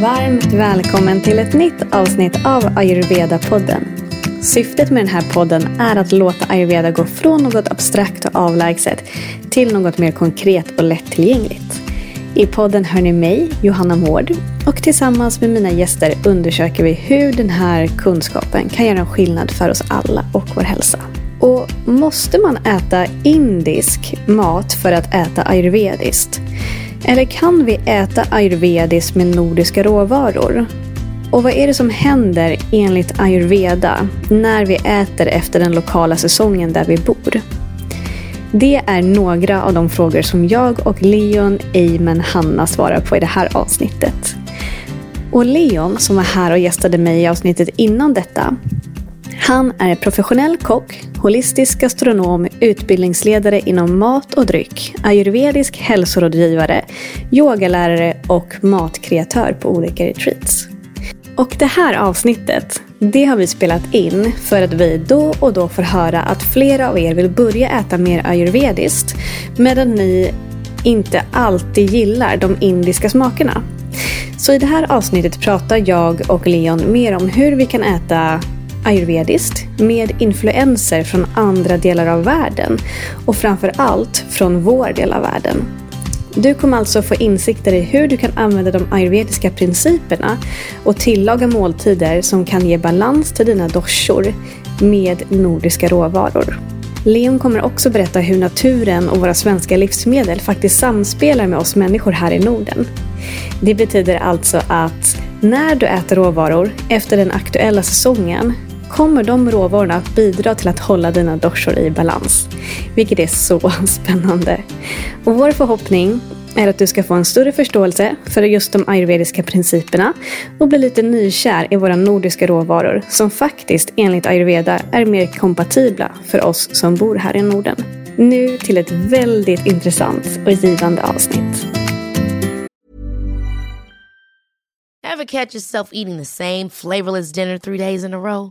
Varmt välkommen till ett nytt avsnitt av Ayurveda-podden. Syftet med den här podden är att låta ayurveda gå från något abstrakt och avlägset till något mer konkret och lättillgängligt. I podden hör ni mig, Johanna Mård, och tillsammans med mina gäster undersöker vi hur den här kunskapen kan göra en skillnad för oss alla och vår hälsa. Och måste man äta indisk mat för att äta ayurvediskt? Eller kan vi äta ayurvediskt med nordiska råvaror? Och vad är det som händer enligt ayurveda när vi äter efter den lokala säsongen där vi bor? Det är några av de frågor som jag och Leon, Eimen, Hanna svarar på i det här avsnittet. Och Leon, som var här och gästade mig i avsnittet innan detta, han är professionell kock, holistisk gastronom, utbildningsledare inom mat och dryck, ayurvedisk hälsorådgivare, yogalärare och matkreatör på olika retreats. Och det här avsnittet, det har vi spelat in för att vi då och då får höra att flera av er vill börja äta mer ayurvediskt medan ni inte alltid gillar de indiska smakerna. Så i det här avsnittet pratar jag och Leon mer om hur vi kan äta ayurvediskt med influenser från andra delar av världen och framför allt från vår del av världen. Du kommer alltså få insikter i hur du kan använda de ayurvediska principerna och tillaga måltider som kan ge balans till dina doshor med nordiska råvaror. Leon kommer också berätta hur naturen och våra svenska livsmedel faktiskt samspelar med oss människor här i Norden. Det betyder alltså att när du äter råvaror efter den aktuella säsongen kommer de råvarorna att bidra till att hålla dina doshor i balans. Vilket är så spännande. Och vår förhoppning är att du ska få en större förståelse för just de ayurvediska principerna och bli lite nykär i våra nordiska råvaror som faktiskt enligt ayurveda är mer kompatibla för oss som bor här i Norden. Nu till ett väldigt intressant och givande avsnitt. Have catch yourself eating the same flavorless dinner three days in a row?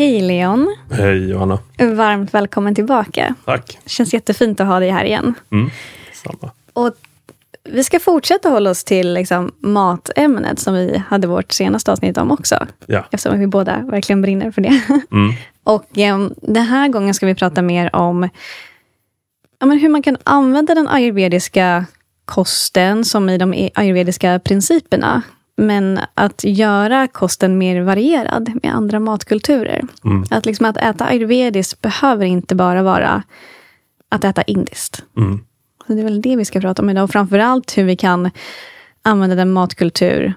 Hej Leon! Hej Johanna. Varmt välkommen tillbaka. Tack. Det känns jättefint att ha dig här igen. Mm, samma. Och vi ska fortsätta hålla oss till liksom, matämnet som vi hade vårt senaste avsnitt om också. Ja. Eftersom vi båda verkligen brinner för det. Mm. Och eh, den här gången ska vi prata mer om ja, men hur man kan använda den ayurvediska kosten som i de ayurvediska principerna. Men att göra kosten mer varierad med andra matkulturer. Mm. Att, liksom att äta ayurvediskt behöver inte bara vara att äta indiskt. Mm. Så det är väl det vi ska prata om idag. Och framförallt hur vi kan använda den matkultur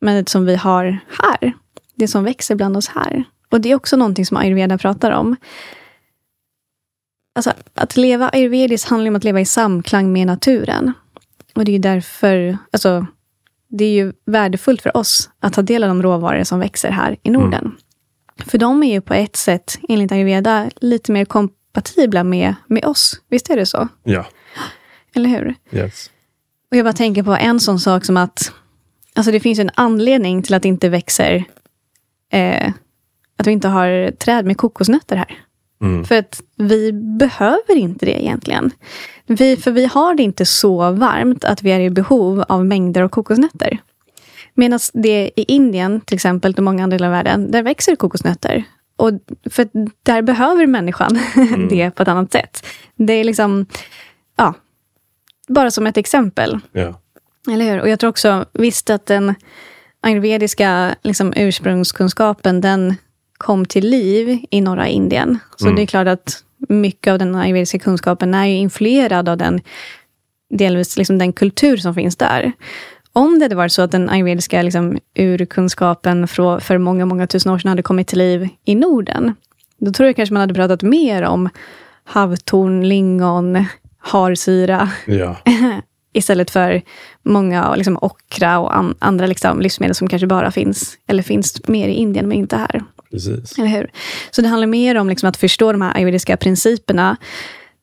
men som vi har här. Det som växer bland oss här. Och det är också någonting som ayurveda pratar om. Alltså, att leva ayurvediskt handlar om att leva i samklang med naturen. Och det är därför, alltså, det är ju värdefullt för oss att ta del av de råvaror som växer här i Norden. Mm. För de är ju på ett sätt, enligt ayurveda, lite mer kompatibla med, med oss. Visst är det så? Ja. Eller hur? Yes. Och jag bara tänker på en sån sak som att alltså det finns en anledning till att det inte växer eh, att vi inte har träd med kokosnötter här. Mm. För att vi behöver inte det egentligen. Vi, för vi har det inte så varmt att vi är i behov av mängder av kokosnötter. Medan det i Indien, till exempel, och många andra delar av världen, där växer kokosnötter. Och för där behöver människan mm. det på ett annat sätt. Det är liksom, ja, bara som ett exempel. Ja. Eller hur? Och jag tror också, visst att den ayurvediska liksom, ursprungskunskapen, den kom till liv i norra Indien. Så mm. det är klart att mycket av den ayurvediska kunskapen är influerad av den, delvis liksom den kultur som finns där. Om det hade varit så att den ayurvediska liksom, urkunskapen för, för många, många tusen år sedan hade kommit till liv i Norden, då tror jag kanske man hade pratat mer om havtorn, lingon, harsyra. Ja. Istället för många liksom, okra och an, andra liksom, livsmedel som kanske bara finns, eller finns mer i Indien men inte här. Precis. Eller hur? Så det handlar mer om liksom, att förstå de här ayurvediska principerna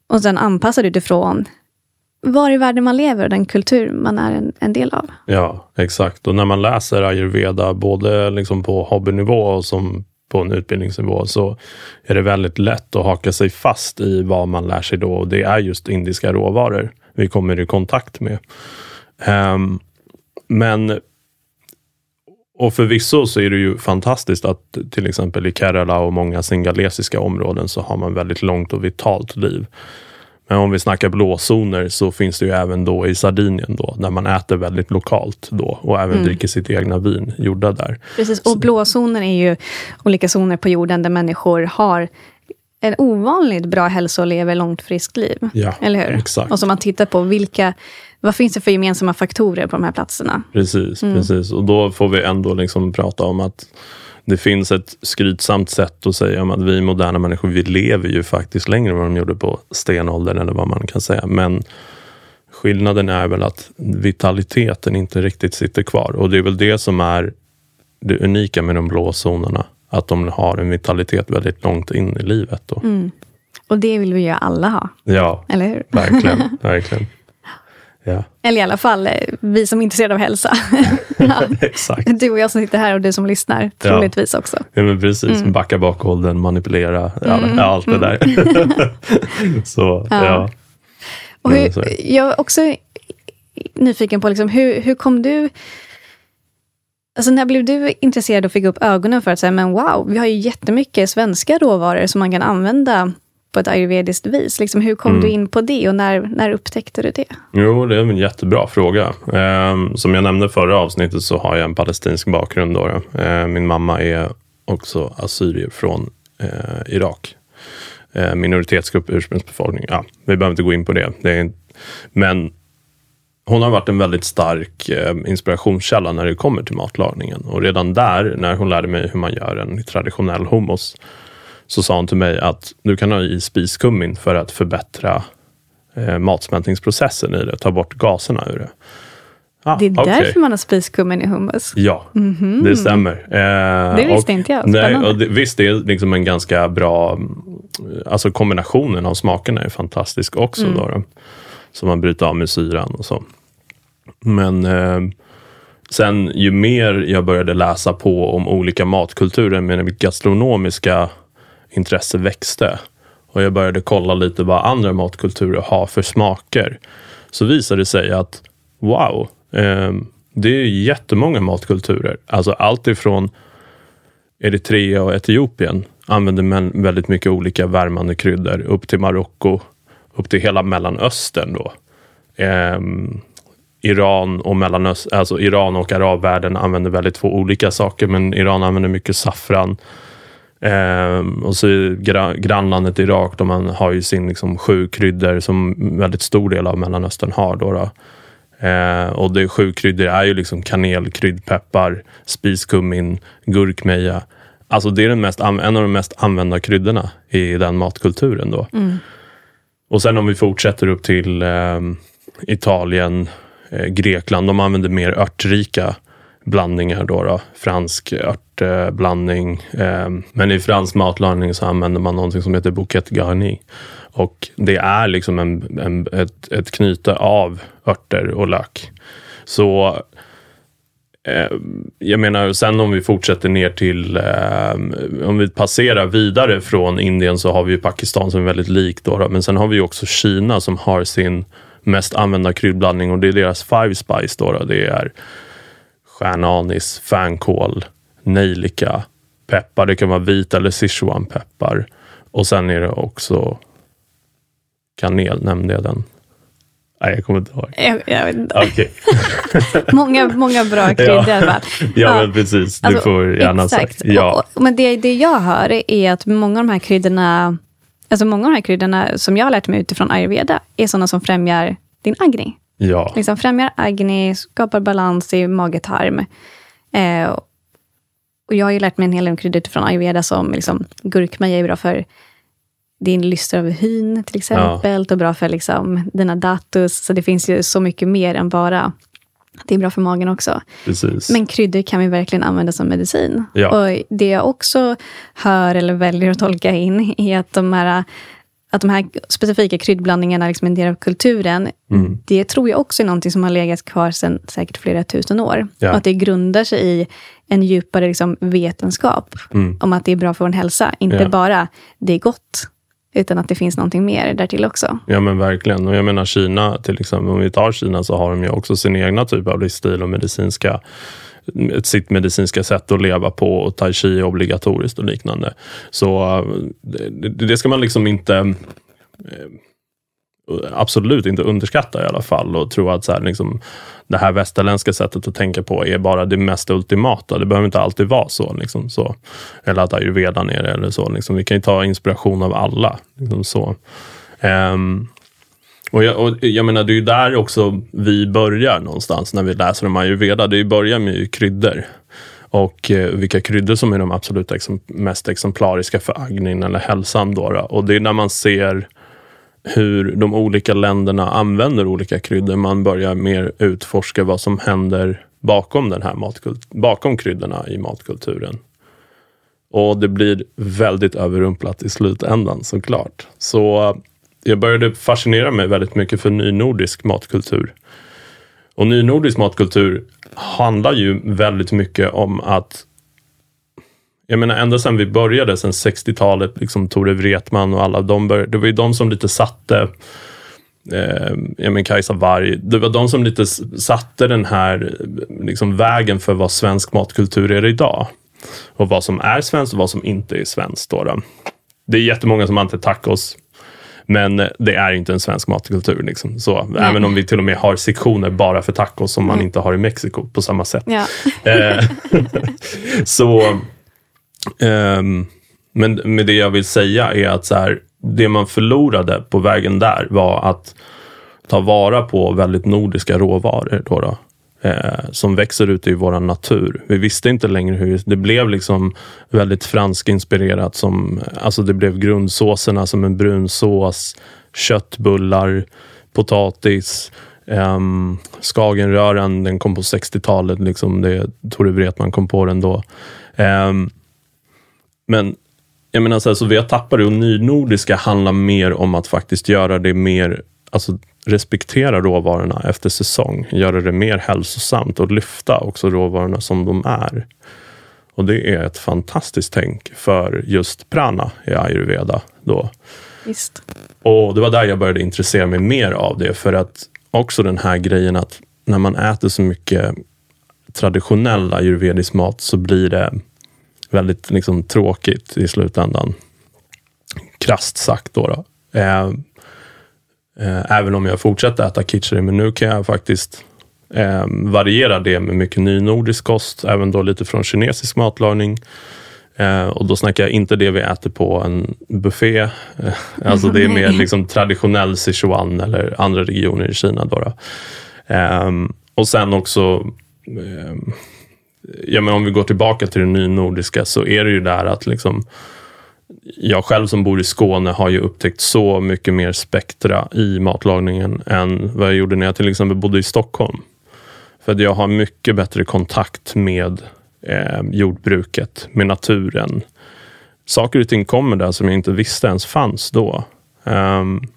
och sen anpassa det utifrån var i världen man lever och den kultur man är en, en del av. Ja, exakt. Och när man läser ayurveda, både liksom på hobbynivå och som på en utbildningsnivå, så är det väldigt lätt att haka sig fast i vad man lär sig då. Och det är just indiska råvaror vi kommer i kontakt med. Um, men och förvisso så är det ju fantastiskt att till exempel i Kerala och många singalesiska områden så har man väldigt långt och vitalt liv. Men om vi snackar blåzoner så finns det ju även då i Sardinien då, där man äter väldigt lokalt då och även mm. dricker sitt egna vin gjorda där. Precis, och blåzoner är ju olika zoner på jorden där människor har en ovanligt bra hälsa och lever långt friskt liv. Ja, eller hur? Exakt. Och så man tittar på vilka, vad finns det för gemensamma faktorer på de här platserna? Precis, mm. precis. Och då får vi ändå liksom prata om att det finns ett skrytsamt sätt att säga om att vi moderna människor, vi lever ju faktiskt längre än vad de gjorde på stenåldern eller vad man kan säga. Men skillnaden är väl att vitaliteten inte riktigt sitter kvar och det är väl det som är det unika med de blå zonerna. Att de har en vitalitet väldigt långt in i livet. Då. Mm. Och det vill vi ju alla ha. Ja, eller hur? verkligen. verkligen. Ja. Eller i alla fall eh, vi som är intresserade av hälsa. ja. Exakt. Du och jag som sitter här och du som lyssnar, troligtvis också. Ja, men precis. Mm. Backa bakhållen, manipulera, mm. allt det där. Mm. så, ja. ja. Och hur, jag är också nyfiken på, liksom, hur, hur kom du... Alltså när blev du intresserad och fick upp ögonen för att säga, men wow, vi har ju jättemycket svenska råvaror som man kan använda på ett ayurvediskt vis. Liksom, hur kom mm. du in på det och när, när upptäckte du det? Jo, det är en jättebra fråga. Eh, som jag nämnde förra avsnittet så har jag en palestinsk bakgrund. Då. Eh, min mamma är också assyrier från eh, Irak. Eh, minoritetsgrupp, ursprungsbefolkning. Ja, vi behöver inte gå in på det. det är, men hon har varit en väldigt stark eh, inspirationskälla när det kommer till matlagningen. Och redan där, när hon lärde mig hur man gör en traditionell hummus, så sa hon till mig att du kan ha i spiskummin för att förbättra eh, matsmältningsprocessen i det, ta bort gaserna ur det. Ah, det är okay. därför man har spiskummin i hummus? Ja, mm -hmm. det stämmer. Eh, det visste och, inte jag. Nej, och det, visst, det är liksom en ganska bra... Alltså kombinationen av smakerna är fantastisk också. Mm. Då, då, så man bryter av med syran och så. Men eh, sen ju mer jag började läsa på om olika matkulturer med mitt gastronomiska intresse växte och jag började kolla lite vad andra matkulturer har för smaker. Så visade det sig att wow, eh, det är jättemånga matkulturer. Alltså allt ifrån Eritrea och Etiopien använder man väldigt mycket olika värmande kryddor upp till Marocko, upp till hela Mellanöstern. Då. Eh, Iran och Mellanöstern, alltså Iran och arabvärlden använder väldigt två olika saker, men Iran använder mycket saffran Eh, och så gra grannlandet Irak, de man har ju sin liksom, sju kryddor som väldigt stor del av Mellanöstern har. Då, då. Eh, och det sju kryddor är ju liksom kanel, kryddpeppar, spiskummin, gurkmeja. Alltså det är den mest, en av de mest använda kryddorna i den matkulturen. Då. Mm. Och sen om vi fortsätter upp till eh, Italien, Grekland, de använder mer örtrika blandningar. Då, då. Fransk örtblandning. Ehm, men i fransk matlagning så använder man någonting som heter bouquet garni. Och det är liksom en, en, ett, ett knyte av örter och lök. Så ehm, jag menar, sen om vi fortsätter ner till, eh, om vi passerar vidare från Indien så har vi Pakistan som är väldigt likt. Då, då, men sen har vi också Kina som har sin mest använda kryddblandning och det är deras five spice. Då, då. Det är stjärnanis, fänkål, nejlika, peppar. Det kan vara vit eller sichuanpeppar. Och sen är det också kanel, nämnde jag den? Nej, jag kommer inte ihåg. Jag, jag vet inte. Okay. många, många bra kryddor alla fall. Ja, ja, men precis. Du alltså, får gärna exakt. sagt. Ja. Och, men det, det jag hör är att många av de här kryddorna, alltså många av de här kryddorna som jag har lärt mig utifrån ayurveda, är sådana som främjar din agni. Ja. Liksom främjar agni, skapar balans i mage-tarm. Eh, och jag har ju lärt mig en hel del kryddor från ayurveda som liksom, gurkmeja är bra för din lyster av hyn till exempel. Ja. Och bra för liksom, dina datus. Så det finns ju så mycket mer än bara det är bra för magen också. Precis. Men kryddor kan vi verkligen använda som medicin. Ja. Och Det jag också hör eller väljer att tolka in är att de här, att de här specifika kryddblandningarna liksom är en del av kulturen. Mm. Det tror jag också är någonting som har legat kvar sedan säkert flera tusen år. Ja. Och att det grundar sig i en djupare liksom vetenskap Mm. om att det är bra för vår hälsa. Inte Ja. bara det är gott, utan att det finns någonting mer därtill också. Ja men verkligen. Och jag menar Kina till exempel, om vi tar Kina så har de ju också sin egna typ av livsstil och medicinska sitt medicinska sätt att leva på och tai chi är obligatoriskt och liknande. Så eh, det, det ska man liksom inte eh, absolut inte underskatta i alla fall och tro att så här, liksom, det här västerländska sättet att tänka på är bara det mest ultimata. Det behöver inte alltid vara så. Liksom, så. Eller att ayurvedan är det eller så. Liksom. Vi kan ju ta inspiration av alla. Liksom, så. Um, och jag, och jag menar, det är ju där också vi börjar någonstans när vi läser om ayurveda. Det börjar med ju kryddor. Och eh, vilka kryddor som är de absolut exem mest exemplariska för agnin eller hälsan. Då, då. Och det är när man ser hur de olika länderna använder olika kryddor. Man börjar mer utforska vad som händer bakom, den här matkult bakom kryddorna i matkulturen. Och det blir väldigt överrumplat i slutändan såklart. Så jag började fascinera mig väldigt mycket för nynordisk matkultur. Och nynordisk matkultur handlar ju väldigt mycket om att jag menar ända sedan vi började, sedan 60-talet, liksom Tore Wretman och alla de började, det var ju de som lite satte eh, jag men Kajsa Warg, det var de som lite satte den här liksom, vägen för vad svensk matkultur är idag. Och vad som är svenskt och vad som inte är svenskt. Då, då. Det är jättemånga som antar tacos, men det är inte en svensk matkultur. Liksom. Så, även om vi till och med har sektioner bara för tacos som man Mm. inte har i Mexiko på samma sätt. Ja. Eh, så, ehm, men med det jag vill säga är att så här, det man förlorade på vägen där var att ta vara på väldigt nordiska råvaror. Då då, eh, som växer ute i vår natur. Vi visste inte längre hur det blev liksom väldigt franskinspirerat. Som, alltså det blev grundsåserna som en brunsås, köttbullar, potatis, ehm, Um, Skagenröran, den kom på 60-talet. Liksom det, Tore Wretman kom på den då. Um, men jag menar så, här, så vi har tappat det och nynordiska handlar mer om att faktiskt göra det mer, alltså respektera råvarorna efter säsong. Göra det mer hälsosamt och lyfta också råvarorna som de är. Och det är ett fantastiskt tänk för just prana i ayurveda. Då. Visst. Och det var där jag började intressera mig mer av det. För att också den här grejen att när man äter så mycket traditionell ayurvedisk mat så blir det väldigt liksom, tråkigt i slutändan. Krasst sagt då. då. Eh, eh, även om jag fortsätter äta kitchari, men nu kan jag faktiskt eh, variera det med mycket nynordisk kost, även då lite från kinesisk matlagning. Eh, och då snackar jag inte det vi äter på en buffé. Eh, alltså det är mer liksom traditionell Sichuan eller andra regioner i Kina. Då, då. Eh, och sen också, eh, ja, men om vi går tillbaka till det nynordiska så är det ju där att liksom, jag själv som bor i Skåne har ju upptäckt så mycket mer spektra i matlagningen än vad jag gjorde när jag till exempel bodde i Stockholm. För att jag har mycket bättre kontakt med eh, jordbruket, med naturen. Saker och ting kommer där som jag inte visste ens fanns då. Um,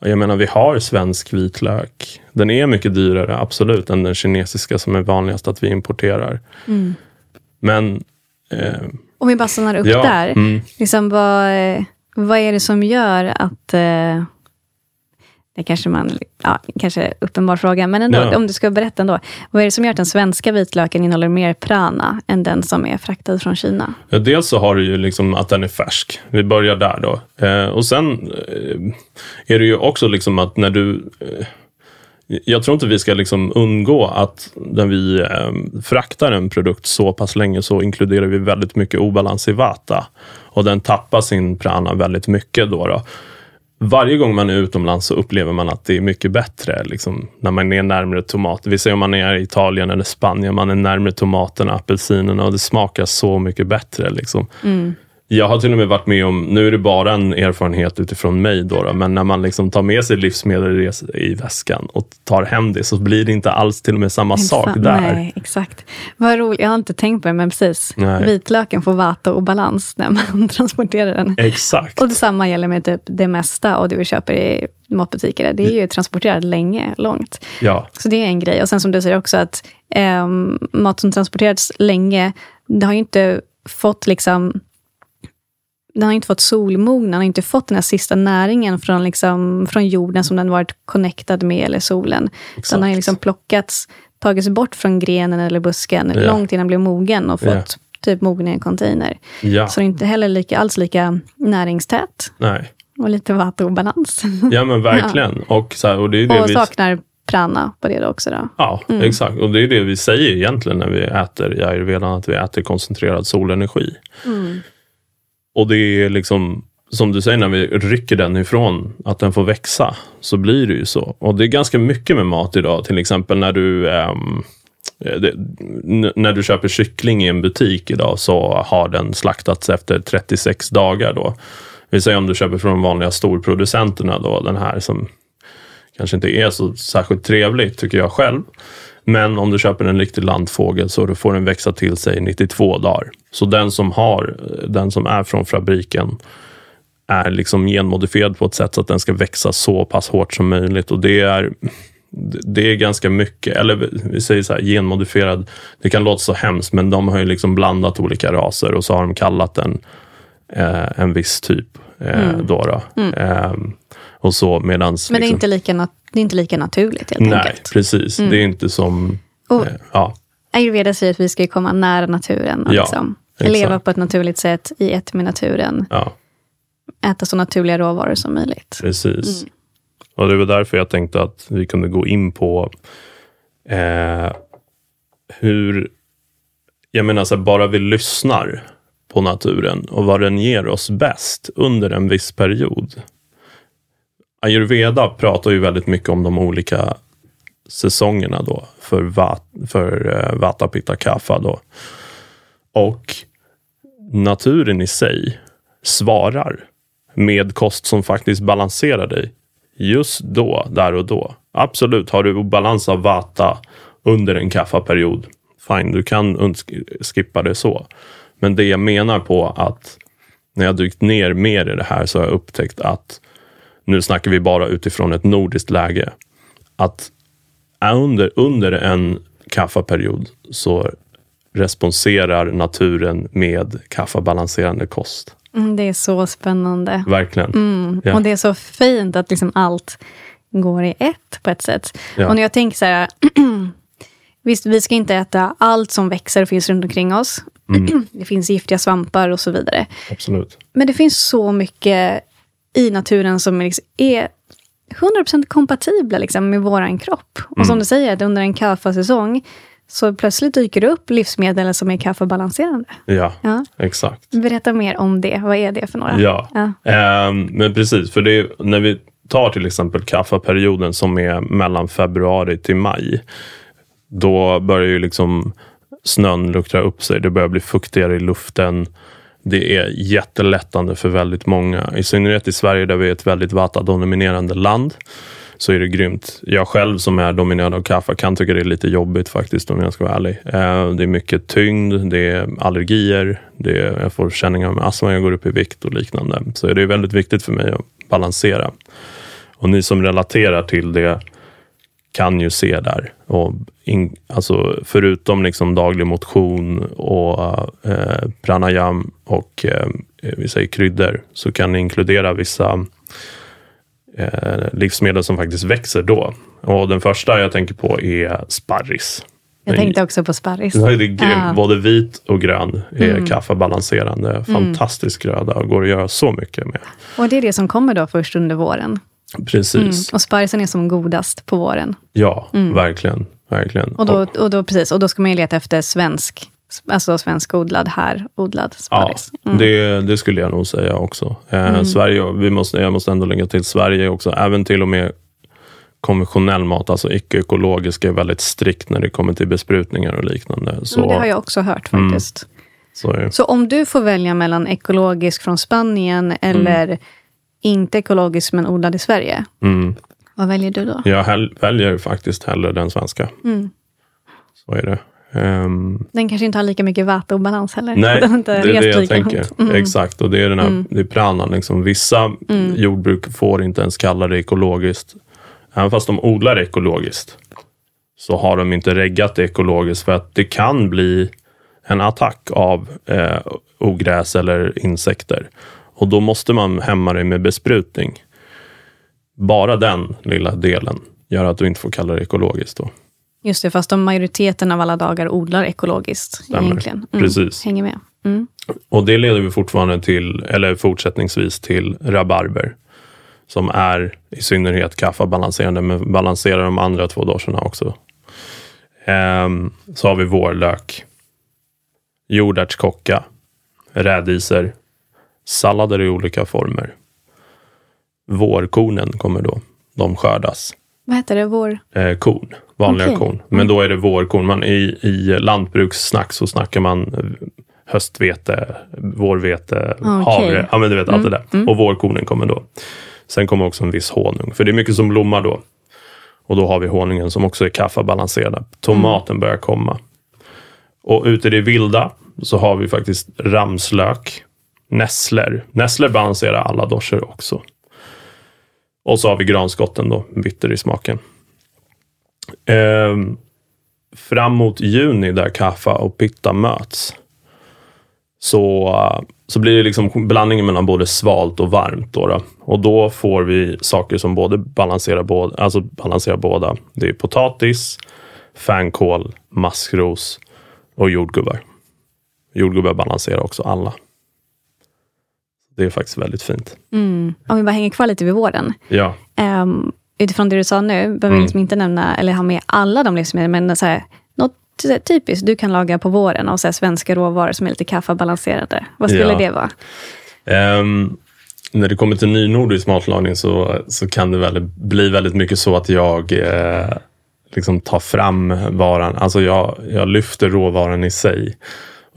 jag menar, vi har svensk vitlök. Den är mycket dyrare, absolut, än den kinesiska som är vanligast att vi importerar. Mm. Men eh, Om vi bara stannar upp Ja, där. mm. Liksom, vad, vad är det som gör att... Eh, det kanske man, ja, kanske är uppenbar fråga, men ändå, Ja. om du ska berätta ändå. Vad är det som gör att den svenska vitlöken innehåller mer prana än den som är fraktad från Kina? Ja, dels så har du ju liksom att den är färsk. Vi börjar där då. Eh, och sen eh, är det ju också liksom att när du... Eh, jag tror inte vi ska liksom undgå att när vi eh, fraktar en produkt så pass länge så inkluderar vi väldigt mycket obalans i vata. Och den tappar sin prana väldigt mycket då. då. Varje gång man är utomlands så upplever man att det är mycket bättre liksom, när man är närmare tomater. Vi säger om man är i Italien eller Spanien, man är närmare tomaterna, apelsinerna och det smakar så mycket bättre. Liksom. Mm. Jag har till och med varit med om, nu är det bara en erfarenhet utifrån mig då, då men när man liksom tar med sig livsmedel i, väskan och tar hem det så blir det inte alls till och med samma Inte sak där. Nej, exakt. Vad roligt. Jag har inte tänkt på det, men precis. Nej. Vitlöken får vata och balans när man transporterar den. Exakt. Och detsamma gäller med typ det mesta av det vi köper i matbutiker. Det är ju transporterat länge, långt. Ja, Så det är en grej. Och sen som du säger också att ehm, mat som transporterats länge, det har ju inte fått liksom den har inte fått solmogna, den har inte fått den här sista näringen från, liksom, från jorden som den varit connectad med, eller solen. exakt. Den har liksom plockats, tagits bort från grenen eller busken Ja. långt innan den blev mogen och fått Ja. typ mogna i en container. ja. Så det är inte heller lika, alls lika näringstät Nej. och lite vattenbalans. Ja men verkligen. Och, så här, och det är det och vi... saknar prana på det också. Då. Ja, Mm. exakt. Och det är det vi säger egentligen när vi äter i ayurvedan, att vi äter koncentrerad solenergi. Mm. Och det är liksom, som du säger, när vi rycker den ifrån att den får växa, så blir det ju så. Och det är ganska mycket med mat idag, till exempel när du ehm, eh, det, när du köper kyckling i en butik idag så har den slaktats efter 36 dagar då. Vi säger om du köper från de vanliga storproducenterna då, den här som kanske inte är så särskilt trevligt tycker jag själv. Men om du köper en riktig landfågel så får den växa till sig i 92 dagar. Så den som, har, den som är från fabriken är liksom genmodifierad på ett sätt så att den ska växa så pass hårt som möjligt. Och det är, det är ganska mycket, eller vi säger så här, genmodifierad, det kan låta så hemskt, men de har ju liksom blandat olika raser och så har de kallat den eh, en viss typ. Eh, Mm. då då. Ehm, och så medans... Men det är, liksom- inte lika det är inte lika naturligt helt Nej, enkelt. precis. Mm. Det är inte som... Och eh, ja, Ayurveda säger att vi ska komma nära naturen. Och Ja, liksom leva på ett naturligt sätt i ett med naturen. ja, Äta så naturliga råvaror som möjligt. precis. Mm. Och det var därför jag tänkte att vi kunde gå in på eh, hur... Jag menar, så här, bara vi lyssnar på naturen och vad den ger oss bäst under en viss period. Ayurveda pratar ju väldigt mycket om de olika säsongerna då för, vat, för eh, Vata Pitta Kapha då. Och naturen i sig svarar med kost som faktiskt balanserar dig just då, där och då. Absolut, har du obalans av Vata under en kaffaperiod, fine, du kan skippa det så. Men det jag menar på att när jag dykt ner mer i det här så har jag upptäckt att nu snackar vi bara utifrån ett nordiskt läge. Att under, under en kaffaperiod så responserar naturen med kaffabalanserande kost. Mm, det är så spännande. Verkligen. Mm. Ja. Och det är så fint att liksom allt går i ett på ett sätt. Ja. Och när jag tänker så här, visst vi ska inte äta allt som växer och finns runt omkring oss. Mm. det finns giftiga svampar och så vidare. Absolut. Men det finns så mycket i naturen som liksom är 100% kompatibla liksom, med vår kropp. Och Mm. som du säger, att under en kaffasäsong så plötsligt dyker det upp livsmedel som är kaffebalanserande. Ja, Ja. exakt. Berätta mer om det. Vad är det för några? Ja, Ja. Ehm, men precis. För det är, när vi tar till exempel kaffaperioden som är mellan februari till maj. Då börjar ju liksom snön luckra upp sig. Det börjar bli fuktigare i luften. Det är jättelättande för väldigt många. I synnerhet i Sverige där vi är ett väldigt vata-dominerande land så är det grymt. Jag själv som är dominerad av kaffe kan tycka det är lite jobbigt faktiskt om jag ska vara ärlig. Eh, det är mycket tyngd, det är allergier, det är, jag får känningar med astma, jag går upp i vikt och liknande. Så det är väldigt viktigt för mig att balansera. Och ni som relaterar till det kan ju se där. Och in, alltså förutom liksom daglig motion och eh, pranayam och eh, vi säger kryddor så kan ni inkludera vissa eh, livsmedel som faktiskt växer då. Och den första jag tänker på är sparris. Jag tänkte också på sparris. Ja, det är grymt. Ja. Både vit och grön är Mm. kaffebalanserande. Fantastisk gröda och går att göra så mycket med. Och det är det som kommer då först under våren. Precis. Mm. Och sparrisen är som godast på våren. Ja, verkligen. verkligen. Och då, och då, precis, och då ska man ju leta efter svensk, alltså svenskodlad, här odlad Ja, sparris. Mm. det, det skulle jag nog säga också. Eh, Sverige, vi måste, jag måste ändå lägga till Sverige också. Även till och med konventionell mat, alltså icke-ekologisk, är väldigt strikt när det kommer till besprutningar och liknande. Så, Men det har jag också hört Mm. faktiskt. Så. Så om du får välja mellan ekologisk från Spanien eller inte ekologisk men odlad i Sverige, Mm. vad väljer du då? Jag hell- väljer faktiskt hellre den svenska. Mm. Så är det. Ehm, Den kanske inte har lika mycket väteobalans heller. Nej, Den har inte det är det jag tänker. Mm. Exakt, och det är den här det är pranan. Liksom. Vissa jordbruk får inte ens kalla det ekologiskt. Även fast de odlar ekologiskt så har de inte reggat det ekologiskt för att det kan bli en attack av eh, ogräs eller insekter. Och då måste man hämma det med besprutning. Bara den lilla delen gör att du inte får kalla det ekologiskt. Då. Just det, fast de majoriteten av alla dagar odlar ekologiskt. Stämmer. Egentligen. Precis. Hänger med. Mm. Och det leder vi fortfarande till, eller fortsättningsvis till rabarber. Som är i synnerhet kaffabalanserande, men balanserar de andra två doscherna också. Ehm, så har vi vårlök, jordärtskocka, rädisor, sallader i olika former. Vårkornen kommer då. De skördas. Vad heter det? Vår... Eh, korn, vanliga Okej. korn. Men då är det vårkorn. Man, i, I lantbrukssnack så snackar man eh, höstvete, vårvete, Ah, okej. havre. Ja, men du vet allt det där. Och vårkornen kommer då. Sen kommer också en viss honung. För det är mycket som blommar då. Och då har vi honungen som också är kaffabalanserad. Tomaten börjar komma. Och ute i det vilda så har vi faktiskt ramslök, nässlor. Nässlor balanserar alla doscher också. Och så har vi granskotten då, bitter i smaken. Ehm, fram mot juni där kaffa och pitta möts så, eh, så blir det liksom blandningen mellan både svalt och varmt. Då, då. Och då får vi saker som både balanserar, båda, alltså balanserar båda. Det är potatis, fänkål, maskros och jordgubbar. Jordgubbar balanserar också alla. Det är faktiskt väldigt fint. Mm. Om vi bara hänger kvar lite vid våren. Ja, Um, utifrån det du sa nu, behöver Mm. vi liksom inte nämna eller ha med alla de livsmedel, men så här, något typiskt du kan laga på våren av så här svenska råvaror som är lite kaffabalanserade. Vad skulle Ja. det vara? Ehm, när det kommer till nynordisk matlagning så, så kan det väl bli väldigt mycket så att jag eh, liksom tar fram varan. Alltså jag, jag lyfter råvaran i sig.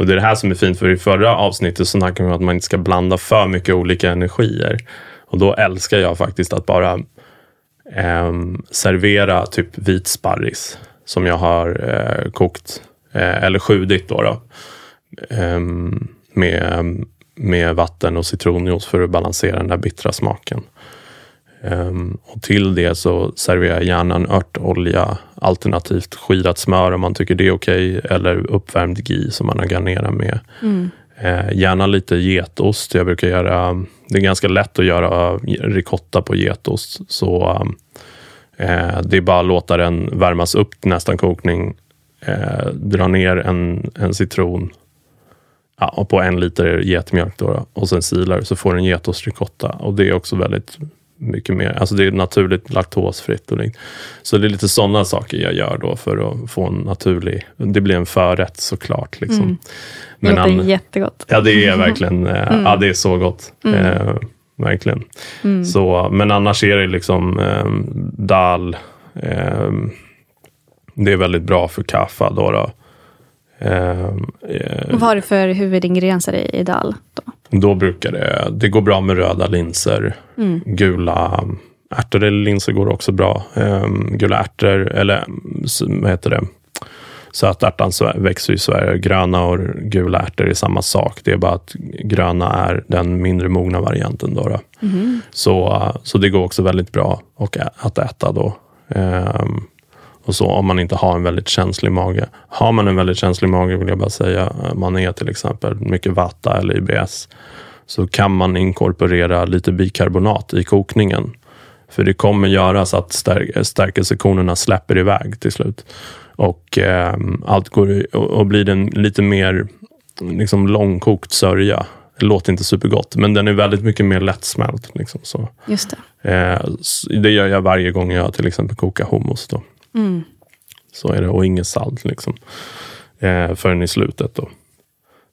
Och det är det här som är fint, för i förra avsnittet så snackade vi om att man inte ska blanda för mycket olika energier. Och då älskar jag faktiskt att bara eh, servera typ vit sparris som jag har eh, kokt, eh, eller sjudit då. då ehm, med, med vatten och citronjuice för att balansera den där bittra smaken. Ehm, och till det så serverar jag gärna en örtolja, alternativt skirat smör om man tycker det är okej, eller uppvärmd ghee som man har garnerat med. Eh, gärna lite getost. Jag brukar göra, det är ganska lätt att göra ricotta på getost. Så eh, det är bara att låta den värmas upp till nästan kokning. Eh, dra ner en, en citron ja, och på en liter getmjölk då, och sen silar så får du en getostricotta. Och det är också väldigt mycket mer, alltså det är naturligt laktosfritt. Och det, så det är lite sådana saker jag gör då för att få en naturlig, det blir en förrätt såklart. Liksom. Mm. Det Men låter an- jättegott. Ja, det är verkligen, eh, ja det är så gott. Eh, verkligen. Så, men annars är det liksom eh, dal. Eh, det är väldigt bra för kaffa då. då. Eh, eh, Vad har du för huvudingredienser i, i dal? Då? brukar det, det går bra med röda linser. Gula ärtor eller linser går också bra. Um, gula ärtor, eller mm, vad heter det? Sötärtan så växer i Sverige. Gröna och gula ärtor är samma sak. Det är bara att gröna är den mindre mogna varianten. Då, då. Så, uh, så det går också väldigt bra och att äta då. Ehm, och så om man inte har en väldigt känslig mage. Har man en väldigt känslig mage vill jag bara säga, eh, man är till exempel mycket vata eller IBS, så kan man inkorporera lite bikarbonat i kokningen. För det kommer göra så att stär stärkelsekornerna släpper iväg till slut. Och eh, allt går och, och blir den lite mer liksom långkokt sörja. Det låter inte supergott, men den är väldigt mycket mer lättsmält. Liksom, så. Just det. Eh, det gör jag varje gång jag till exempel kokar hummus. Då. Mm. Så är det, och inget salt liksom. Eh, förrän i slutet då.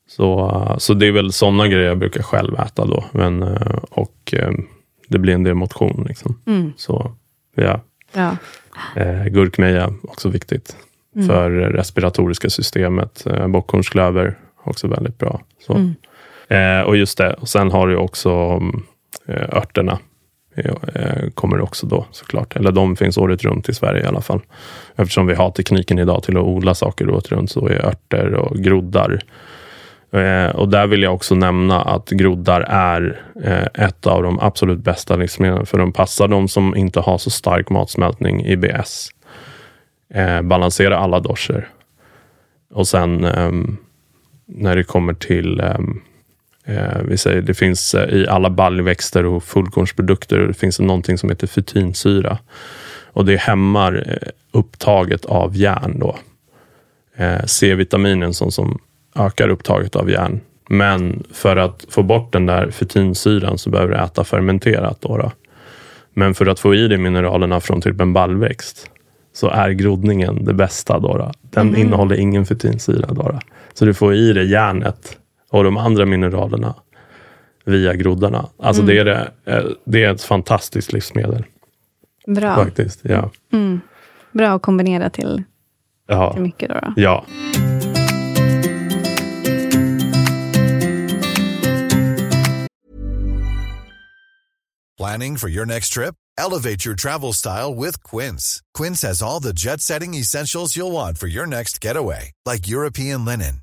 Så, eh, så det är väl sådana grejer jag brukar själv äta då. Men, eh, och eh, det blir en del motion. Liksom. Mm. Så ja, Ja. eh, gurkmeja också viktigt. För det respiratoriska systemet. Eh, bockhornsklöver också väldigt bra. Så. Eh, och just det, och sen har du också eh, örterna. Eh, kommer också då såklart. Eller de finns året runt i Sverige i alla fall. Eftersom vi har tekniken idag till att odla saker året runt så är örter och groddar eh, och där vill jag också nämna att groddar är eh, ett av de absolut bästa livsmedlen, för de passar de som inte har så stark matsmältning, IBS. Balansera alla doscher. Och sen ehm, när det kommer till um, vi säger, det finns eh, i alla baljväxter och fullkornsprodukter det finns någonting som heter fytinsyra. Och det hämmar eh, upptaget av järn. Då. Eh, C-vitaminen som, som ökar upptaget av järn. Men för att få bort den där fytinsyran så behöver du äta fermenterat. Då, då. Men för att få i dig mineralerna från typ en baljväxt så är groddningen det bästa. Då, då. Den Mhm. innehåller ingen fytinsyra. Då, då. Så du får i dig järnet och de andra mineralerna via groddarna. Alltså Mm. det, är det, eh, det är ett fantastiskt livsmedel. Bra. Faktiskt. Ja. Mm. Bra att kombinera till, Ja. till mycket. Då, då. ja. Planning for your next trip? Elevate your travel style with Quince. Quince has all the jet setting essentials you'll want for your next getaway, like European linen,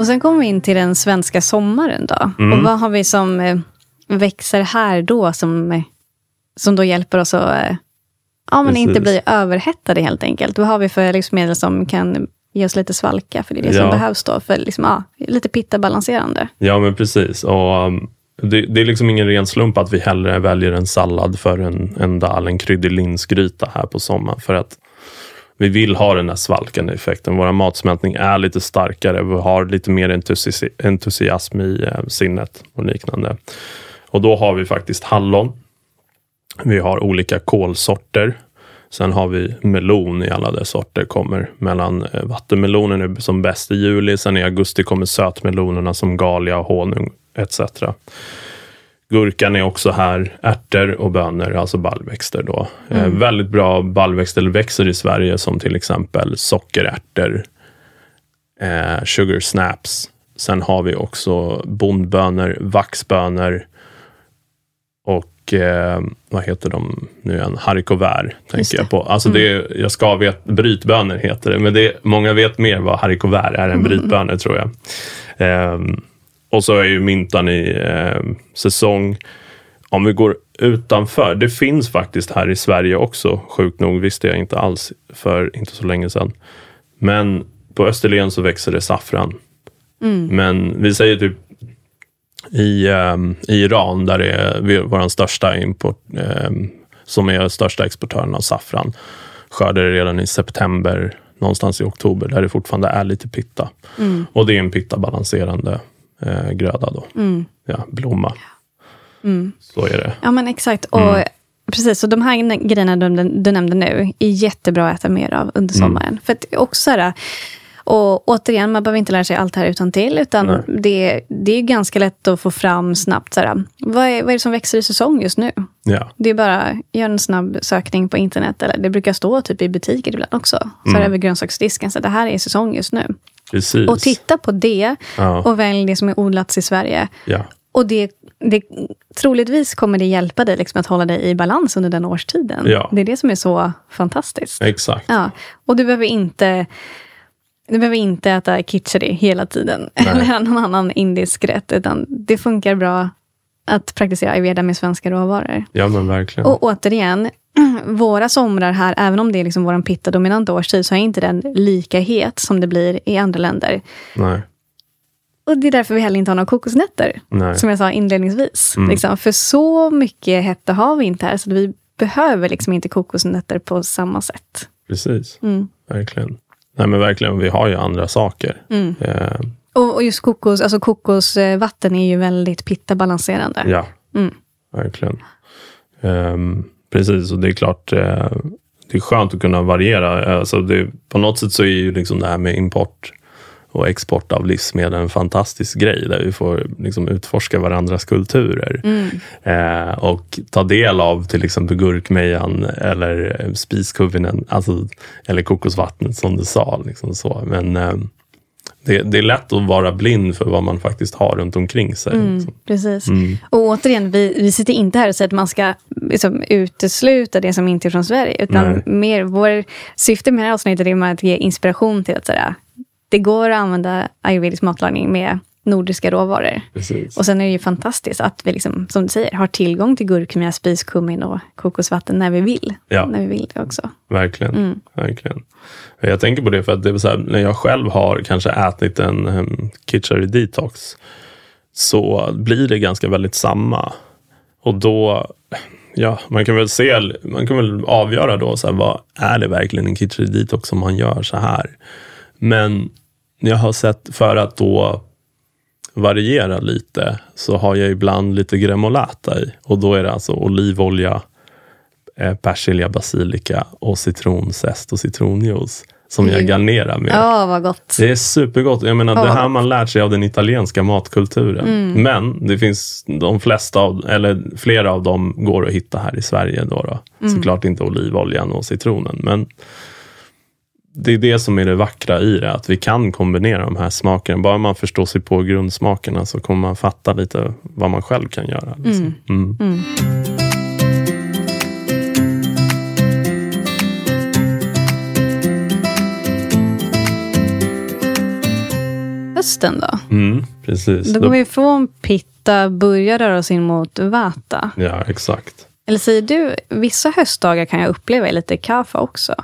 Och sen kommer vi in till den svenska sommaren. då. Mm. Och vad har vi som eh, växer här då, som, eh, som då hjälper oss att eh, ja, men inte bli överhettade helt enkelt? Vad har vi för livsmedel som kan ge oss lite svalka? För det är det som Ja. behövs då, för liksom, ja, lite pitta-balanserande. Ja, men precis. Och, um, det, det är liksom ingen ren slump att vi hellre väljer en sallad för en, en dal, en kryddig linsgryta här på sommaren. För att vi vill ha den här svalkande effekten. Vår matsmältning är lite starkare. Vi har lite mer entusi entusiasm i eh, sinnet och liknande. Och då har vi faktiskt hallon. Vi har olika kolsorter. Sen har vi melon i alla dess sorter. Kommer mellan eh, vattenmelonen är som bäst i juli. Sen i augusti kommer sötmelonerna som galia, honung etc. Gurkan är också här. Ärtor och bönor, alltså baljväxter. Då. Eh, väldigt bra baljväxter växer i Sverige som till exempel sockerärtor, eh, sugar snaps. Sen har vi också bondbönor, vaxbönor och eh, vad heter de nu igen? Haricot vert, Just tänker jag det. på. Alltså det är, jag ska vet, brytbönor heter det, men det, många vet mer vad haricot vert är än brytbönor tror jag. Ehm, och så är ju myntan i eh, säsong. Om vi går utanför, det finns faktiskt här i Sverige också, sjukt nog, visste jag inte alls för inte så länge sedan. Men på Österlen så växer det saffran. Men vi säger typ i, ehm, i Iran, där det är vår största import, ehm, som är största exportören av saffran, skördar det redan i september, någonstans i oktober, där det fortfarande är lite pitta. Och det är en pitta-balanserande eh, gröda då. Ja, blomma. Så är det. Ja, men exakt. Och Mm. Precis, så de här grejerna du, du nämnde nu är jättebra att äta mer av under Mm. sommaren. För att också så här, och återigen, man behöver inte lära sig allt här utan till, utan Nej. det, det är ganska lätt att få fram snabbt. Så här, vad, är, vad är det som växer i säsong just nu? Ja. Det är bara, gör en snabb sökning på internet, eller det brukar stå typ i butiker ibland också. Så Mm. över grönsaksdisken, så det här är säsong just nu. Precis. Och titta på det Ja. och välj det som är odlats i Sverige. Ja. Och det, det, troligtvis kommer det hjälpa dig liksom att hålla dig i balans under den årstiden. Ja. Det är det som är så fantastiskt. Exakt. Ja. Och du behöver inte Du behöver inte äta kitchari hela tiden, eller någon annan indisk rätt, utan det funkar bra att praktisera ayurveda med svenska råvaror. Ja, men verkligen. Och återigen, våra somrar här, även om det är liksom vår pitta-dominanta årstid, så är inte den lika het som det blir i andra länder. Nej. Och det är därför vi heller inte har några kokosnötter, Nej. som jag sa inledningsvis. Mm. Liksom, för så mycket hetta har vi inte här, så vi behöver liksom inte kokosnötter på samma sätt. Precis. Mm. Verkligen. Nej, men verkligen. Vi har ju andra saker. Mm. Eh, Och, och just kokos, alltså kokosvatten är ju väldigt pitta-balanserande. ja, Mm. verkligen. Ehm, precis, och det är klart, eh, det är skönt att kunna variera. Alltså det, på något sätt så är ju liksom det här med import och export av livsmedel en fantastisk grej där vi får liksom utforska varandras kulturer. Eh, och ta del av till exempel gurkmejan eller spiskuvinen, alltså, eller kokosvattnet som du sa. Liksom så. Men eh, det, det är lätt att vara blind för vad man faktiskt har runt omkring sig. Liksom. Precis. Och återigen, vi, vi sitter inte här och säger att man ska liksom, utesluta det som inte är från Sverige. Utan Nej. mer, vår syfte med det här avsnittet är att ge inspiration till att säga, det går att använda ayurvedisk matlagning med nordiska råvaror. Precis. Och sen är det ju fantastiskt att vi, liksom, som du säger, har tillgång till gurkmeja, spiskummin och kokosvatten när vi vill. Ja. När vi vill det också. Verkligen. Verkligen. Jag tänker på det för att det är så här, när jag själv har kanske ätit en um, Kitchari detox så blir det ganska väldigt samma. Och då, ja, man kan väl se, man kan väl avgöra då, så här, vad är det verkligen en Kitchari detox som man gör så här? Men jag har sett, för att då variera lite, så har jag ibland lite gremolata i. Och då är det alltså olivolja, eh, persilja, basilika och citronzest och citronjuice som jag Mm. garnerar med. Ja, vad gott. Det är supergott. Jag menar, Ja. det här man lärt sig av den italienska matkulturen. Mm. Men det finns de flesta, av, eller flera av dem går att hitta här i Sverige. Då, då. Mm. Såklart inte olivoljan och citronen. Men det är det som är det vackra i det, att vi kan kombinera de här smakerna. Bara man förstår sig på grundsmakerna så kommer man fatta lite vad man själv kan göra. Liksom. Mm. Hösten då? Mm, precis. Då går vi från pitta, börjar röra oss in mot vata. Ja, exakt. Eller säger du, vissa höstdagar kan jag uppleva är lite kaffe också.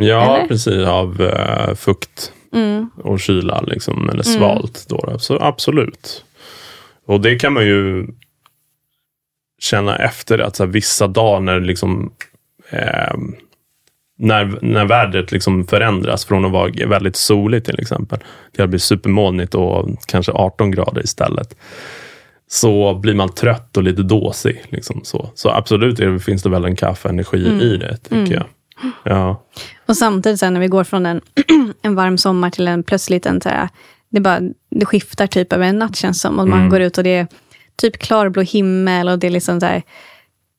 Ja, Eller? precis. Av eh, fukt Mm. och kyla, liksom, eller svalt. Då, då. Så absolut. Och det kan man ju känna efter att så här, vissa dagar när liksom eh, när, när vädret liksom förändras från att vara väldigt soligt till exempel, till att bli supermolnigt och kanske 18 grader istället, så blir man trött och lite dåsig. Liksom så. så absolut det, finns det väl en kaffeenergi i det, tycker jag. Ja, Och samtidigt sen när vi går från en, en varm sommar till en plötsligt en så här, det, bara, det skiftar typ över en natt känns som. Och man går ut och det är typ klarblå himmel och det är liksom så här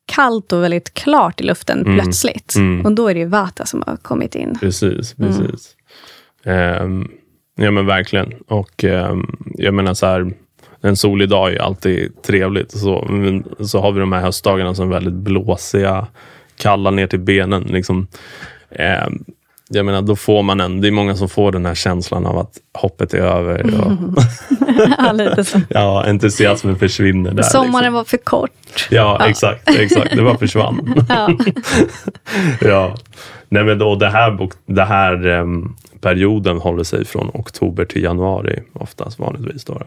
kallt och väldigt klart i luften plötsligt. Och då är det ju Vata som har kommit in. Precis, precis. Ehm, ja men verkligen. Och ehm, jag menar så här, en solig dag är alltid trevligt. Så, så har vi de här höstdagarna som är väldigt blåsiga, kalla ner till benen. Liksom. Ehm, jag menar, då får man en, det är många som får den här känslan av att hoppet är över. Och, ja, lite så. ja, entusiasmen försvinner där. Sommaren liksom. var för kort. Ja, exakt. exakt. Det bara försvann. Ja. ja. Nej, men då, det här, det här em, perioden håller sig från oktober till januari oftast vanligtvis. Då.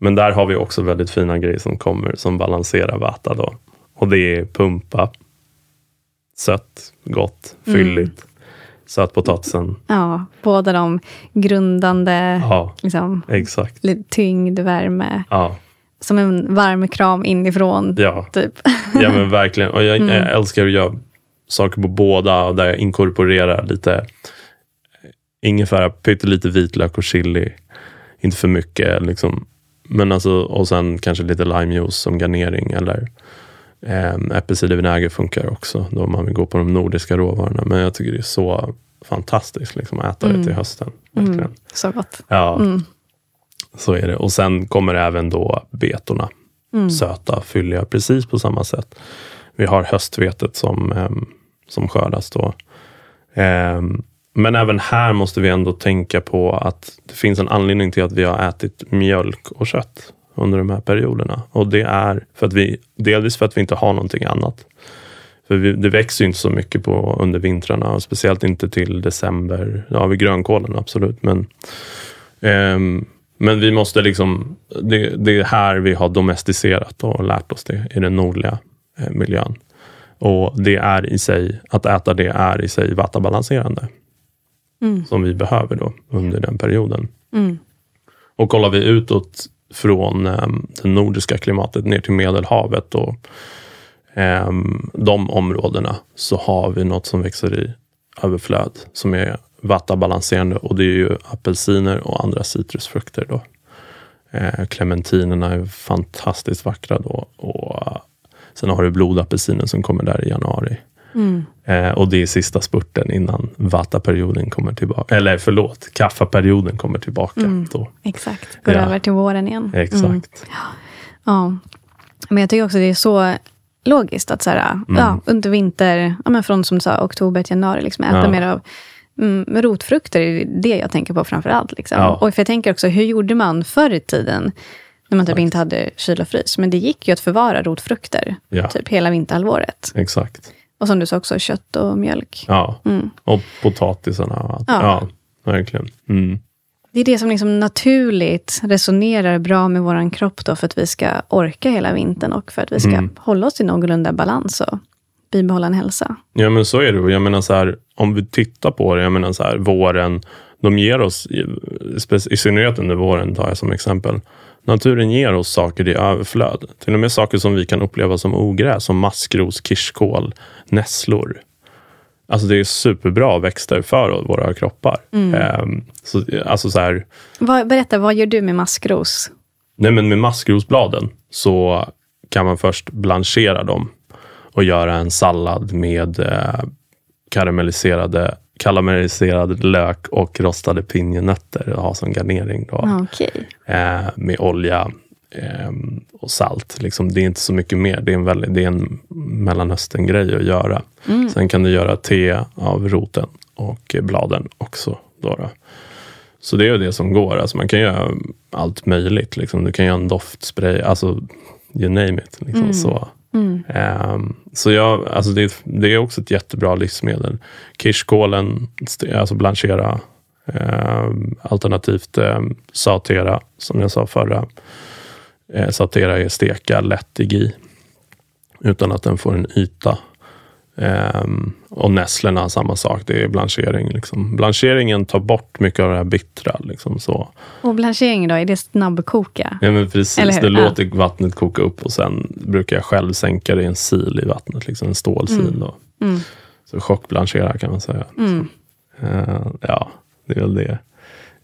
Men där har vi också väldigt fina grejer som kommer som balanserar Vata. Då. Och det är pumpa, sött, gott, fylligt, sötpotatisen. ja, båda de grundande, Ja, liksom, exakt. lite tyngd, värme. Ja, Som en varm kram inifrån. ja. Typ. Ja men verkligen. Och jag, jag älskar att göra saker på båda där jag inkorporerar lite ingefära, pyttelite vitlök och chili. Inte för mycket liksom. Men alltså, och sen kanske lite limejuice som garnering eller äppelcidervinäger funkar också då man vill gå på de nordiska råvarorna. Men jag tycker det är så fantastiskt liksom, att äta det till hösten. Verkligen. Så gott. Ja, så är det. Och sen kommer även då betorna. Söta, fylliga, precis på samma sätt. Vi har höstvetet som, ehm, som skördas då. Ehm, men även här måste vi ändå tänka på att det finns en anledning till att vi har ätit mjölk och kött under de här perioderna. Och det är för att vi, delvis för att vi inte har någonting annat. För vi, det växer ju inte så mycket på, under vintrarna, och speciellt inte till december. Ja, vid grönkålen absolut, men ehm, men vi måste liksom, det, det, är här vi har domesticerat och lärt oss det i den nordliga eh, miljön. Och det är i sig, att äta det är i sig vattabalanserande. Mm. Som vi behöver då under den perioden. Mm. Och kollar vi utåt från ehm, det nordiska klimatet ner till Medelhavet och ehm, de områdena så har vi något som växer i överflöd som är vattabalanserande och det är ju apelsiner och andra citrusfrukter. Då. Eh, Clementinerna är fantastiskt vackra då och eh, sen har du blodapelsinen som kommer där i januari. Mm. Eh, och det är sista spurten innan vattaperioden kommer tillbaka. Eller förlåt, kaffaperioden kommer tillbaka. Mm. Då. Exakt, går ja. över till våren igen. Exakt. Mm. Ja. Men jag tycker också det är så logiskt att så här, mm. ja, under vinter, ja, men från som du sa, oktober till januari, liksom, äta ja. mer av mm, rotfrukter. är det jag tänker på framför allt. Liksom. Ja. Och för jag tänker också, hur gjorde man förr i tiden? När man typ inte hade kyl och frys. Men det gick ju att förvara rotfrukter ja. typ hela vinterhalvåret. Exakt. Och som du sa också, kött och mjölk. Ja, mm. och potatisarna. Ja. ja, verkligen. Mm. Det är det som liksom naturligt resonerar bra med vår kropp då, för att vi ska orka hela vintern och för att vi ska mm. hålla oss i någorlunda balans och bibehålla en hälsa. Ja, men så är det. Jag menar så här, om vi tittar på det, jag menar så här, våren, de ger oss, i synnerhet under våren tar jag som exempel, Naturen ger oss saker i överflöd. Till och med saker som vi kan uppleva som ogräs, som maskros, kirskål, nässlor. Alltså det är superbra växter för våra kroppar. Mm. Um, så, alltså så här, vad, berätta, vad gör du med maskros? Nej, men med maskrosbladen så kan man först blanchera dem och göra en sallad med eh, karamelliserade karamelliserad lök och rostade pinjenötter och ha som garnering. Då. Okay. Eh, med olja eh, och salt. Liksom, det är inte så mycket mer. Det är en, väldigt, det är en Mellanöstern-grej att göra. Mm. Sen kan du göra te av roten och bladen också. Då, då. Så det är det som går. Alltså man kan göra allt möjligt. Liksom. Du kan göra en doftspray, alltså you name it. Liksom, mm. så. Mm. Um, så jag, alltså det, det, är också ett jättebra livsmedel. Kirskålen, alltså blanchera. Um, alternativt um, sautera, som jag sa förra. Uh, sautera är steka lätt i GI, Utan att den får en yta. Um, och nässlorna, samma sak. Det är blanchering. Liksom. Blancheringen tar bort mycket av det här bittra. Liksom, så. Och blanchering då, är det snabbkoka? Ja, men precis. Du låter ja. vattnet koka upp och sen brukar jag själv sänka det i en sil i vattnet. Liksom en stålsil. Mm. Då. Mm. Så chockblanchera kan man säga. Mm. Uh, ja, det är väl det.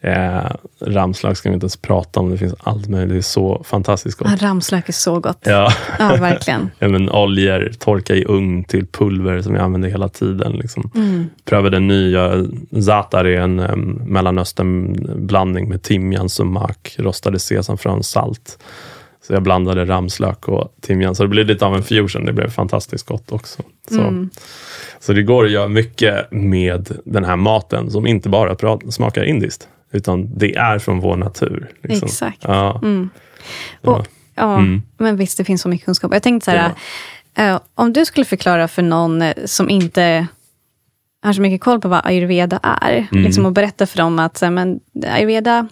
Eh, ramslök ska vi inte ens prata om. Det finns allt möjligt. Det är så fantastiskt gott. Ja, ramslök är så gott. Ja, ja verkligen. ja, men oljor, torka i ugn till pulver som jag använder hela tiden. Liksom. Mm. Prövade nya. Zatar är en um, Mellanöstern-blandning med timjan, sumak, rostade sesamfrön, salt. Så jag blandade ramslök och timjan. Så det blev lite av en fusion. Det blev fantastiskt gott också. Så, mm. så det går att göra mycket med den här maten som inte bara smakar indiskt. Utan det är från vår natur. Liksom. Exakt. Ja. Mm. Och, ja, mm. Men visst, det finns så mycket kunskap. Jag tänkte så här, ja. uh, om du skulle förklara för någon eh, som inte har så mycket koll på vad ayurveda är, mm. liksom, och berätta för dem att men, ayurveda,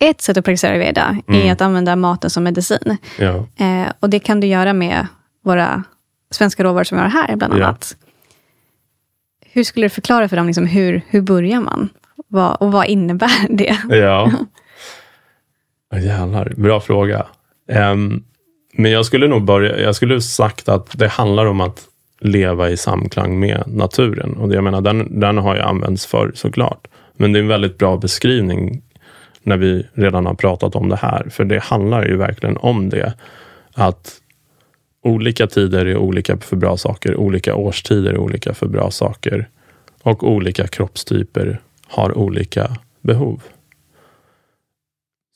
ett sätt att praktisera ayurveda är mm. att använda maten som medicin. Ja. Uh, och det kan du göra med våra svenska råvaror som vi har här, bland annat. Hur skulle du förklara för dem, liksom, hur, hur börjar man? Vad, och vad innebär det? Ja. Oh, jävlar, bra fråga. Um, men jag skulle nog börja, jag skulle sagt att det handlar om att leva i samklang med naturen. Och jag menar, den, den har ju använts för såklart. Men det är en väldigt bra beskrivning när vi redan har pratat om det här. För det handlar ju verkligen om det. Att olika tider är olika för bra saker, olika årstider är olika för bra saker och olika kroppstyper har olika behov.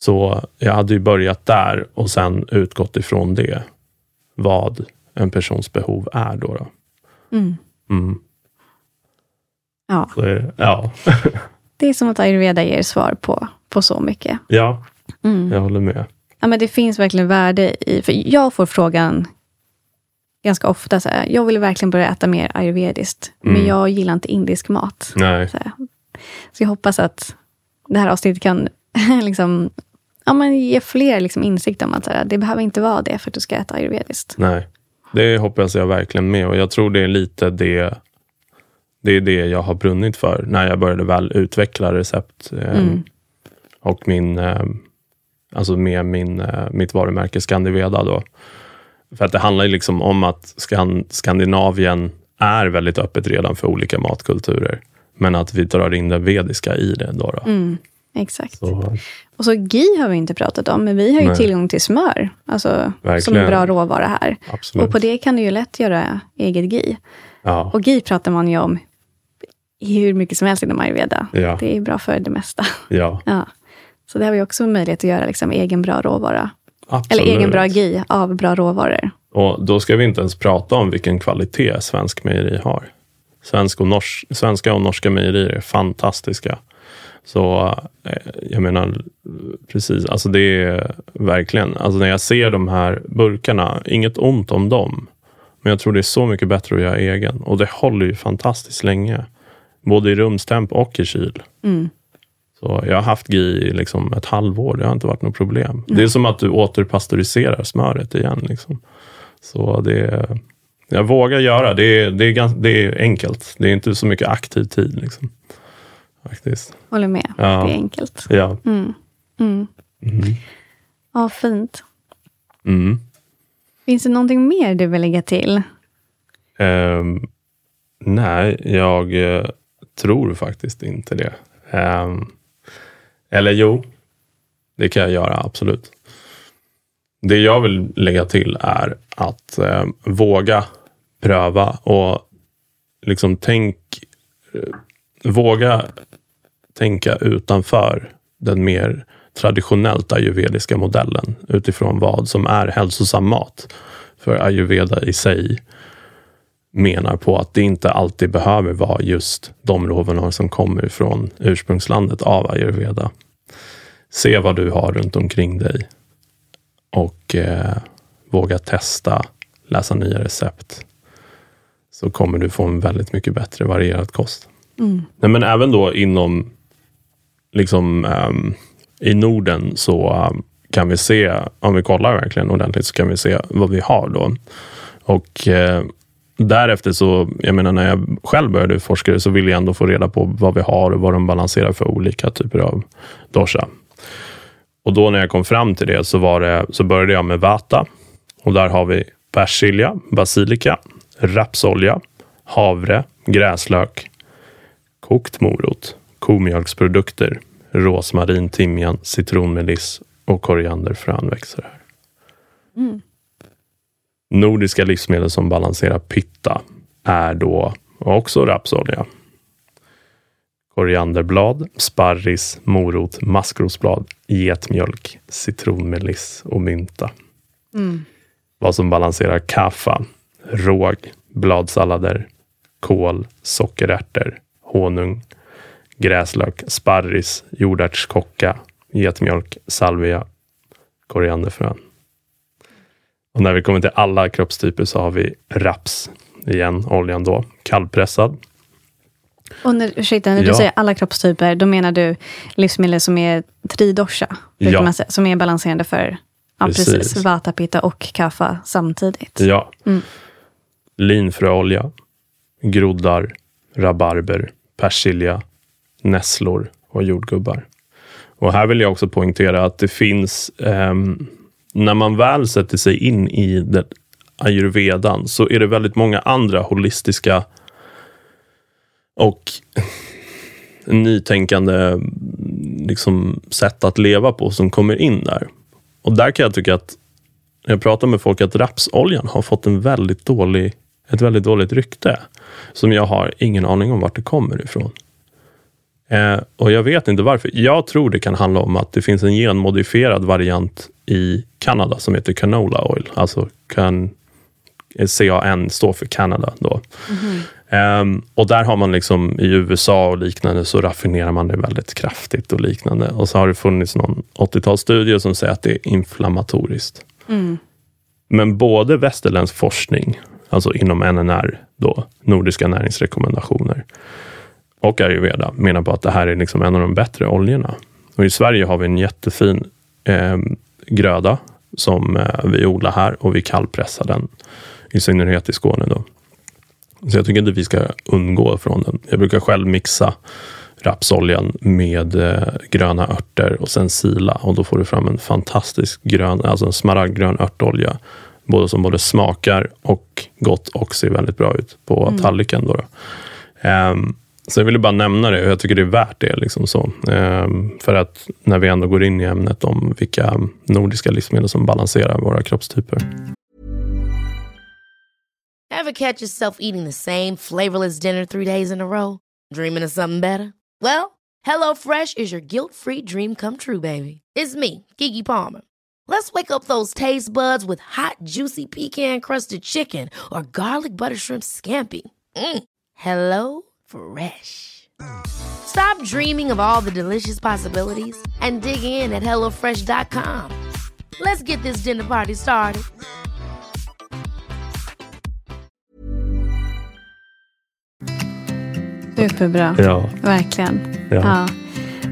Så jag hade ju börjat där och sen utgått ifrån det. Vad en persons behov är då. då. Mm. Mm. Ja. Så, ja. Det är som att ayurveda ger svar på, på så mycket. ja, Mm. jag håller med. Ja, men det finns verkligen värde i... För jag får frågan ganska ofta, så här, jag vill verkligen börja äta mer ayurvediskt, men Mm. jag gillar inte indisk mat. Nej, Så, här. Så jag hoppas att det här avsnittet kan liksom, ja, men ge fler liksom, insikt om att här, det behöver inte vara det för att du ska äta ayurvediskt. nej. Det hoppas jag verkligen med och jag tror det är lite det det är det jag har brunnit för när jag började väl utveckla recept. eh, Mm. Och min, eh, alltså med min, eh, mitt varumärke Scandiveda då. För att det handlar ju liksom om att Skan- Skandinavien är väldigt öppet redan för olika matkulturer. Men att vi drar in det vediska i det. Då, då. Mm, exakt. Så, Och så GI har vi inte pratat om, men vi har ju Nej. tillgång till smör, alltså, som en bra råvara här. absolut. Och på det kan du ju lätt göra eget GI. ja, Och GI pratar man ju om hur mycket som helst inom ayurveda. Ja. Det är bra för det mesta. ja, Ja. Så det har vi också möjlighet att göra liksom, egen bra råvara. absolut. Eller egen bra GI av bra råvaror. Och då ska vi inte ens prata om vilken kvalitet svensk mejeri har. Svensk och nors svenska och norska mejerier är fantastiska. Så eh, jag menar, precis, alltså det är verkligen, alltså när jag ser de här burkarna, inget ont om dem. Men jag tror det är så mycket bättre att göra egen. Och det håller ju fantastiskt länge. Både i rumstemp och i kyl. Mm. Så jag har haft GI i liksom ett halvår. Det har inte varit något problem. Det är som att du återpastöriserar smöret igen. Liksom. Så det jag vågar göra. Det är, det, är gans, det är enkelt. Det är inte så mycket aktiv tid. Liksom. Faktiskt. Håller med. Ja. Det är enkelt. Ja. Mm. Mm. Mm. Ja, fint. Mm. Finns det någonting mer du vill lägga till? Ehm, nej, jag eh, tror faktiskt inte det. Ehm, eller jo, det kan jag göra absolut. Det jag vill lägga till är att eh, våga pröva och liksom tänk, eh, våga tänka utanför den mer traditionellt ayurvediska modellen utifrån vad som är hälsosam mat. För ayurveda i sig menar på att det inte alltid behöver vara just de råvaror som kommer från ursprungslandet av ayurveda. Se vad du har runt omkring dig och eh, våga testa, läsa nya recept. Så kommer du få en väldigt mycket bättre varierad kost. Mm. Nej, men även då inom, liksom ehm, i Norden så ehm, kan vi se, om vi kollar verkligen ordentligt, så kan vi se vad vi har då. Och eh, därefter så, jag menar när jag själv började forska så ville jag ändå få reda på vad vi har och vad de balanserar för olika typer av dosha. Och då när jag kom fram till det så, var det, så började jag med vata. Och där har vi persilja, basilika, rapsolja, havre, gräslök, kokt morot, komjölksprodukter, rosmarin, timjan, citronmeliss och korianderfrön växer här. Mm. Nordiska livsmedel som balanserar pitta är då också rapsolja. Korianderblad, sparris, morot, maskrosblad, getmjölk, citronmeliss och mynta. Mm. Vad som balanserar kaffa, råg, bladsallader, kål, sockerärtor, honung, gräslök, sparris, jordärtskocka, getmjölk, salvia, korianderfrön. Och när vi kommer till alla kroppstyper så har vi raps igen, oljan då, kallpressad. Och när, ursäkta, när du Ja. säger alla kroppstyper, då menar du livsmedel som är tridosha, Ja. man säga, som är balanserande för ja, precis. Precis. vata, pitta och kaffa samtidigt. Ja. Mm. Linfröolja, groddar, rabarber, persilja, nässlor och jordgubbar. Och här vill jag också poängtera att det finns, eh, när man väl sätter sig in i det, ayurvedan så är det väldigt många andra holistiska och nytänkande liksom, sätt att leva på som kommer in där. Och där kan jag tycka att jag pratar med folk att rapsoljan har fått en väldigt dålig, ett väldigt dåligt rykte. Som jag har ingen aning om vart det kommer ifrån. Eh, och jag vet inte varför. Jag tror det kan handla om att det finns en genmodifierad variant i Kanada som heter canola oil. Alltså kan, CAN står för Canada då. Um, och där har man liksom i USA och liknande så raffinerar man det väldigt kraftigt och liknande. Och så har det funnits någon 80-talsstudie som säger att det är inflammatoriskt. Mm. Men både västerländsk forskning, alltså inom NNR, då, Nordiska näringsrekommendationer, och ayurveda menar på att det här är liksom en av de bättre oljorna. Och I Sverige har vi en jättefin eh, gröda som eh, vi odlar här och vi kallpressar den, i synnerhet i Skåne. Då. Så jag tycker inte vi ska undgå från den. Jag brukar själv mixa rapsoljan med eh, gröna örter och sen sila och då får du fram en fantastisk grön, alltså en smaragdgrön örtolja. Både som både smakar och gott och ser väldigt bra ut på mm. tallriken. Då, då. Um, så jag ville bara nämna det och jag tycker det är värt det. Liksom så. Um, för att när vi ändå går in i ämnet om vilka nordiska livsmedel som balanserar våra kroppstyper. Have catch yourself eating the same flavorless dinner three days in a row? Dreaming of something better? Well, hello fresh is your guilt free dream come true baby. It's me, Gigi Palmer. Let's wake up those taste buds with hot juicy pecan crusted chicken or garlic butter shrimp scampi. Mm. Hello Fresh. Stop dreaming of all the delicious possibilities and dig in at HelloFresh.com. Let's get this dinner party started. Superbra. Ja. Verkligen. Ja. Ja.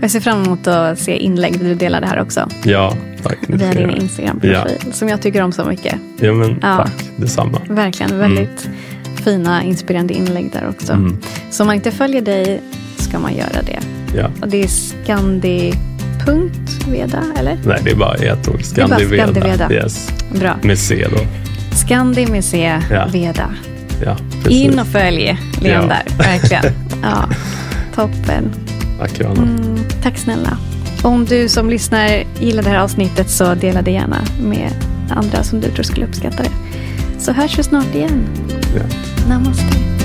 Jag ser fram emot att se inlägg du delar det här också. Ja, tack. Via din Instagram-profil. Ja. Som jag tycker om så mycket. Ja, men Ja. tack. Detsamma. Verkligen. Väldigt fina, inspirerande inlägg där också. Mm. Så om man inte följer dig ska man göra det. Ja. Och det är skandi.veda, eller? Nej, det är bara ett ord. Skandiveda. Skandiveda. Yes. Bra. Med C då. Skandi med C, Ja. Veda. Ja, precis. In och följ Leon Ja. där. Verkligen. Ja, toppen. Tack Johanna. Mm, tack snälla. Om du som lyssnar gillar det här avsnittet så dela det gärna med andra som du tror skulle uppskatta det. Så hörs vi snart igen. Ja. Namaste.